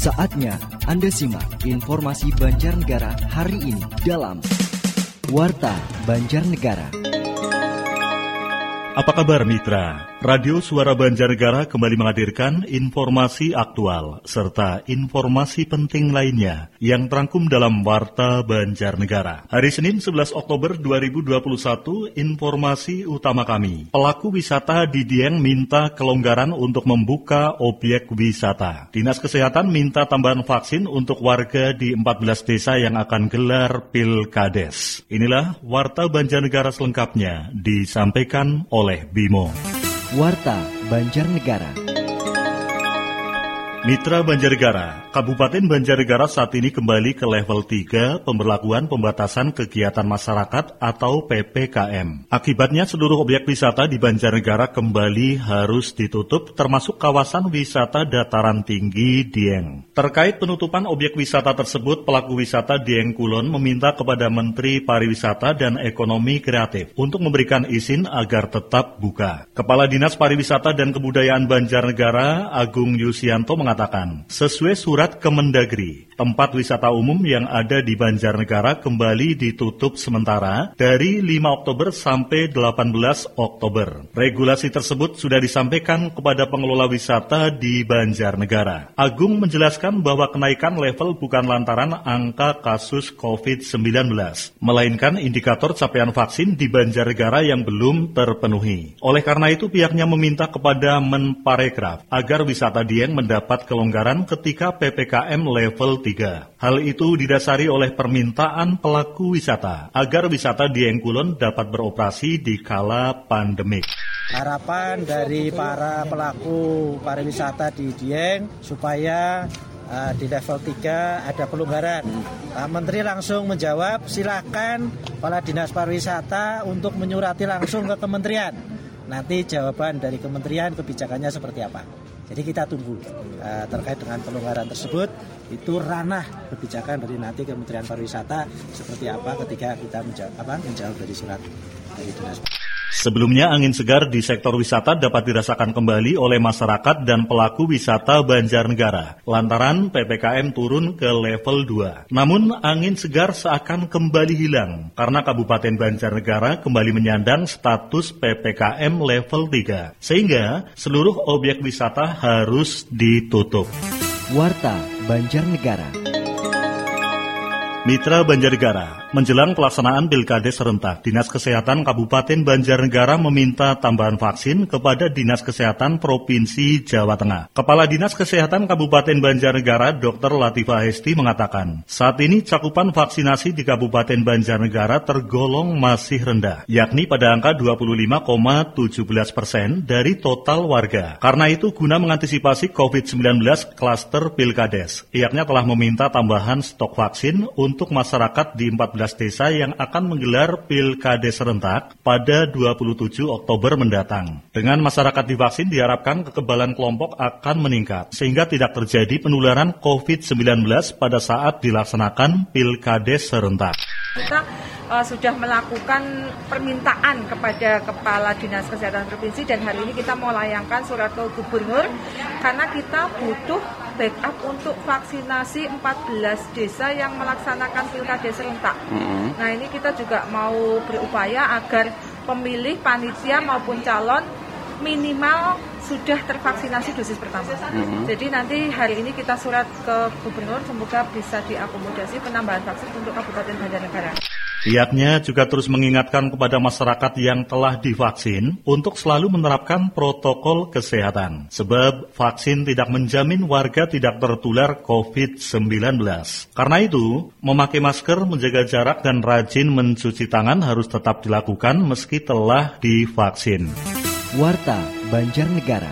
Saatnya Anda simak informasi Banjarnegara hari ini dalam Warta Banjarnegara. Apa kabar mitra? Radio Suara Banjarnegara kembali menghadirkan informasi aktual serta informasi penting lainnya yang terangkum dalam Warta Banjarnegara. Hari Senin 11 Oktober 2021, informasi utama kami. Pelaku wisata di Dieng minta kelonggaran untuk membuka objek wisata. Dinas Kesehatan minta tambahan vaksin untuk warga di 14 desa yang akan gelar Pilkades. Inilah Warta Banjarnegara selengkapnya disampaikan oleh Bimo. Warta Banjarnegara. Mitra Banjarnegara, Kabupaten Banjarnegara saat ini kembali ke level 3 pemberlakuan pembatasan kegiatan masyarakat atau PPKM. Akibatnya seluruh objek wisata di Banjarnegara kembali harus ditutup termasuk kawasan wisata dataran tinggi Dieng. Terkait penutupan objek wisata tersebut, pelaku wisata Dieng Kulon meminta kepada Menteri Pariwisata dan Ekonomi Kreatif untuk memberikan izin agar tetap buka. Kepala Dinas Pariwisata dan Kebudayaan Banjarnegara Agung Yusianto mengatakan sesuai surat Kemendagri, tempat wisata umum yang ada di Banjarnegara kembali ditutup sementara dari 5 Oktober sampai 18 Oktober. Regulasi tersebut sudah disampaikan kepada pengelola wisata di Banjarnegara. Agung menjelaskan bahwa kenaikan level bukan lantaran angka kasus COVID-19, melainkan indikator capaian vaksin di Banjarnegara yang belum terpenuhi. Oleh karena itu pihaknya meminta kepada Menparekraf agar wisata Dieng mendapat kelonggaran ketika PPKM level 3. Hal itu didasari oleh permintaan pelaku wisata agar wisata di Engkulon dapat beroperasi di kala pandemik. Harapan dari para pelaku pariwisata di Dieng supaya uh, di level 3 ada pelonggaran. Pak Menteri langsung menjawab, silakan kepala dinas pariwisata untuk menyurati langsung ke kementerian. Nanti jawaban dari kementerian kebijakannya seperti apa. Jadi kita tunggu uh, terkait dengan pelonggaran tersebut itu ranah kebijakan dari nanti Kementerian Pariwisata seperti apa ketika kita menjawab, apa, menjawab dari surat dari dinas. Sebelumnya angin segar di sektor wisata dapat dirasakan kembali oleh masyarakat dan pelaku wisata Banjarnegara lantaran PPKM turun ke level 2. Namun angin segar seakan kembali hilang karena Kabupaten Banjarnegara kembali menyandang status PPKM level 3 sehingga seluruh objek wisata harus ditutup. Warta Banjarnegara. Mitra Banjarnegara, menjelang pelaksanaan Pilkades serentak, Dinas Kesehatan Kabupaten Banjarnegara meminta tambahan vaksin kepada Dinas Kesehatan Provinsi Jawa Tengah. Kepala Dinas Kesehatan Kabupaten Banjarnegara, Dr. Latifah Hesti mengatakan, saat ini cakupan vaksinasi di Kabupaten Banjarnegara tergolong masih rendah, yakni pada angka 25,17 persen dari total warga. Karena itu, guna mengantisipasi COVID-19 klaster Pilkades, pihaknya telah meminta tambahan stok vaksin untuk masyarakat di 14 desa yang akan menggelar Pilkades serentak pada 27 Oktober mendatang. Dengan masyarakat divaksin diharapkan kekebalan kelompok akan meningkat sehingga tidak terjadi penularan COVID-19 pada saat dilaksanakan Pilkades serentak. Kita uh, sudah melakukan permintaan kepada Kepala Dinas Kesehatan Provinsi dan hari ini kita mau layangkan surat ke Gubernur karena kita butuh backup untuk vaksinasi 14 desa yang melaksanakan pilkada serentak. Mm-hmm. Nah ini kita juga mau berupaya agar pemilih, panitia maupun calon minimal sudah tervaksinasi dosis pertama. Mm-hmm. Jadi nanti hari ini kita surat ke gubernur semoga bisa diakomodasi penambahan vaksin untuk Kabupaten Banjarnegara. Pihaknya juga terus mengingatkan kepada masyarakat yang telah divaksin untuk selalu menerapkan protokol kesehatan. Sebab vaksin tidak menjamin warga tidak tertular COVID-19. Karena itu, memakai masker, menjaga jarak, dan rajin mencuci tangan harus tetap dilakukan meski telah divaksin. Warta Banjarnegara.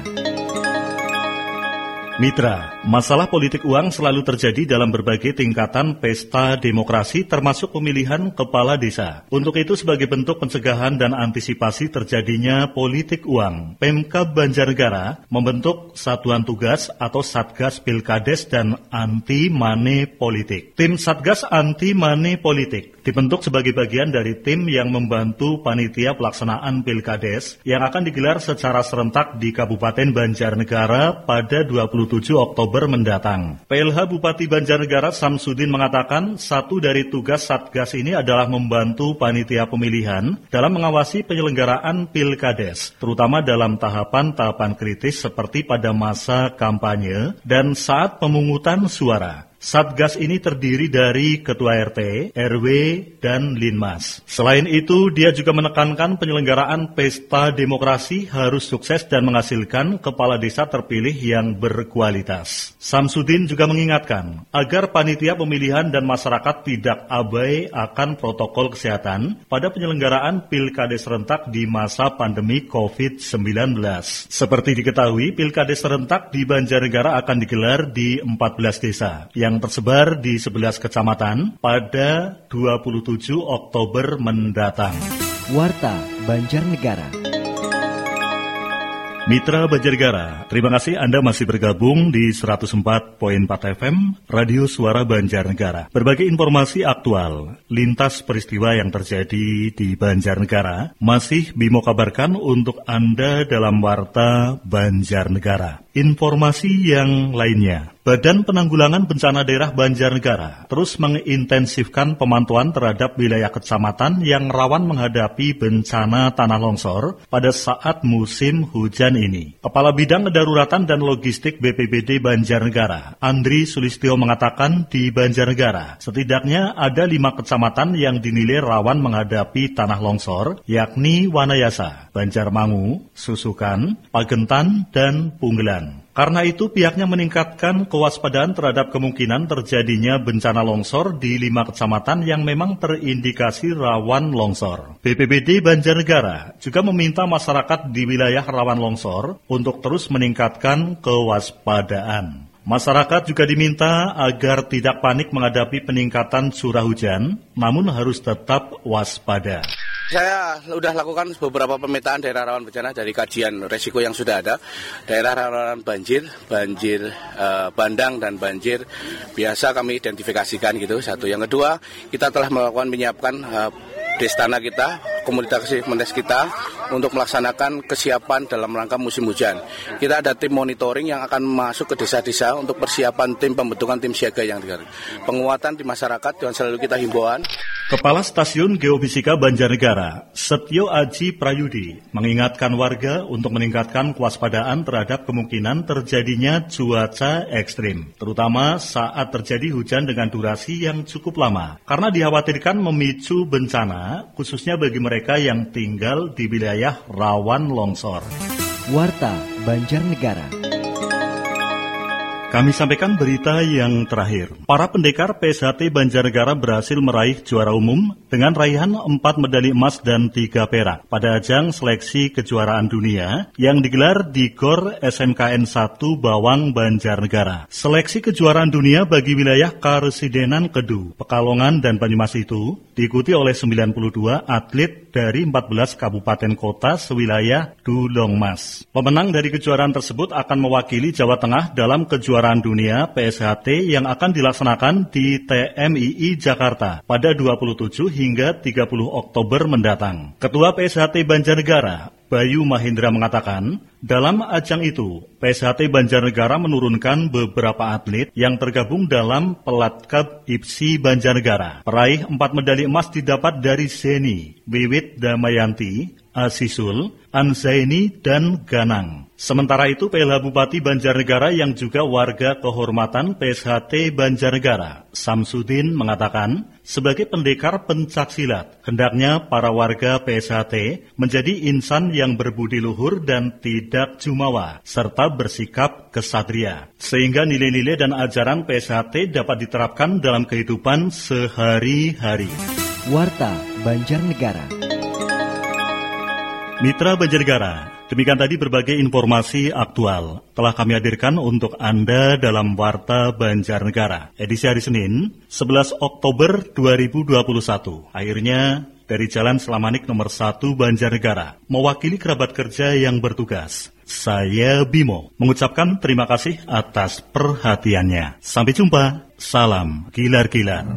Mitra, masalah politik uang selalu terjadi dalam berbagai tingkatan pesta demokrasi termasuk pemilihan kepala desa. Untuk itu sebagai bentuk pencegahan dan antisipasi terjadinya politik uang, Pemkab Banjarnegara membentuk satuan tugas atau Satgas Pilkades dan Anti Mane Politik. Tim Satgas Anti Mane Politik dibentuk sebagai bagian dari tim yang membantu panitia pelaksanaan Pilkades yang akan digelar secara serentak di Kabupaten Banjarnegara pada 20 27 Oktober Oktober mendatang. PLH Bupati Banjarnegara Samsudin mengatakan satu dari tugas Satgas ini adalah membantu panitia pemilihan dalam mengawasi penyelenggaraan pilkades, terutama dalam tahapan-tahapan kritis seperti pada masa kampanye dan saat pemungutan suara. Satgas ini terdiri dari Ketua RT, RW, dan Linmas. Selain itu, dia juga menekankan penyelenggaraan pesta demokrasi harus sukses dan menghasilkan kepala desa terpilih yang berkualitas. Samsudin juga mengingatkan agar panitia pemilihan dan masyarakat tidak abai akan protokol kesehatan pada penyelenggaraan pilkades serentak di masa pandemi COVID-19. Seperti diketahui, pilkades serentak di Banjarnegara akan digelar di 14 desa yang tersebar di 11 kecamatan pada 27 Oktober mendatang. Warta Banjarnegara. Mitra Banjarnegara, terima kasih Anda masih bergabung di 104.4 FM Radio Suara Banjarnegara. Berbagai informasi aktual, lintas peristiwa yang terjadi di Banjarnegara masih Bimo kabarkan untuk Anda dalam Warta Banjarnegara. Informasi yang lainnya, Badan Penanggulangan Bencana Daerah Banjarnegara terus mengintensifkan pemantauan terhadap wilayah kecamatan yang rawan menghadapi bencana tanah longsor pada saat musim hujan ini. Kepala Bidang Kedaruratan dan Logistik BPBD Banjarnegara, Andri Sulistyo mengatakan di Banjarnegara setidaknya ada lima kecamatan yang dinilai rawan menghadapi tanah longsor, yakni Wanayasa, Banjarmangu, Susukan, Pagentan, dan Punggelan. Karena itu pihaknya meningkatkan kewaspadaan terhadap kemungkinan terjadinya bencana longsor di lima kecamatan yang memang terindikasi rawan longsor. BPBD Banjarnegara juga meminta masyarakat di wilayah rawan longsor untuk terus meningkatkan kewaspadaan. Masyarakat juga diminta agar tidak panik menghadapi peningkatan curah hujan, namun harus tetap waspada. Saya sudah lakukan beberapa pemetaan daerah rawan bencana dari kajian resiko yang sudah ada. Daerah rawan banjir, banjir eh, bandang dan banjir biasa kami identifikasikan gitu. Satu. Yang kedua, kita telah melakukan menyiapkan eh, destana kita, komunitas menes kita untuk melaksanakan kesiapan dalam rangka musim hujan. Kita ada tim monitoring yang akan masuk ke desa-desa untuk persiapan tim pembentukan tim siaga yang digelar. Penguatan di masyarakat dan selalu kita himbauan. Kepala Stasiun Geofisika Banjarnegara, Setio Aji Prayudi, mengingatkan warga untuk meningkatkan kewaspadaan terhadap kemungkinan terjadinya cuaca ekstrim, terutama saat terjadi hujan dengan durasi yang cukup lama, karena dikhawatirkan memicu bencana, khususnya bagi mereka yang tinggal di wilayah rawan longsor. Warta Banjarnegara. Kami sampaikan berita yang terakhir. Para pendekar PSHT Banjarnegara berhasil meraih juara umum dengan raihan 4 medali emas dan 3 perak pada ajang seleksi kejuaraan dunia yang digelar di GOR SMKN 1 Bawang Banjarnegara. Seleksi kejuaraan dunia bagi wilayah Karesidenan Kedu, Pekalongan, dan Banyumas itu diikuti oleh 92 atlet dari 14 kabupaten kota sewilayah Dulongmas. Pemenang dari kejuaraan tersebut akan mewakili Jawa Tengah dalam kejuaraan dunia PSHT yang akan dilaksanakan di TMII Jakarta pada 27 hingga 30 Oktober mendatang. Ketua PSHT Banjarnegara, Bayu Mahindra mengatakan, dalam ajang itu, PSHT Banjarnegara menurunkan beberapa atlet yang tergabung dalam Pelatkab IPSI Banjarnegara. Peraih empat medali emas didapat dari Seni, Wiwit Damayanti, Asisul, Anzaini, dan Ganang. Sementara itu, PLH Bupati Banjarnegara yang juga warga kehormatan PSHT Banjarnegara, Samsudin mengatakan, sebagai pendekar pencak silat, hendaknya para warga PSHT menjadi insan yang berbudi luhur dan tidak jumawa, serta bersikap kesatria. Sehingga nilai-nilai dan ajaran PSHT dapat diterapkan dalam kehidupan sehari-hari. Warta Banjarnegara. Mitra Banjarnegara, demikian tadi berbagai informasi aktual telah kami hadirkan untuk Anda dalam Warta Banjarnegara, edisi hari Senin, 11 Oktober 2021. Akhirnya, dari Jalan Selamanik nomor 1 Banjarnegara, mewakili kerabat kerja yang bertugas. Saya Bimo, mengucapkan terima kasih atas perhatiannya. Sampai jumpa, salam gilar-gilar.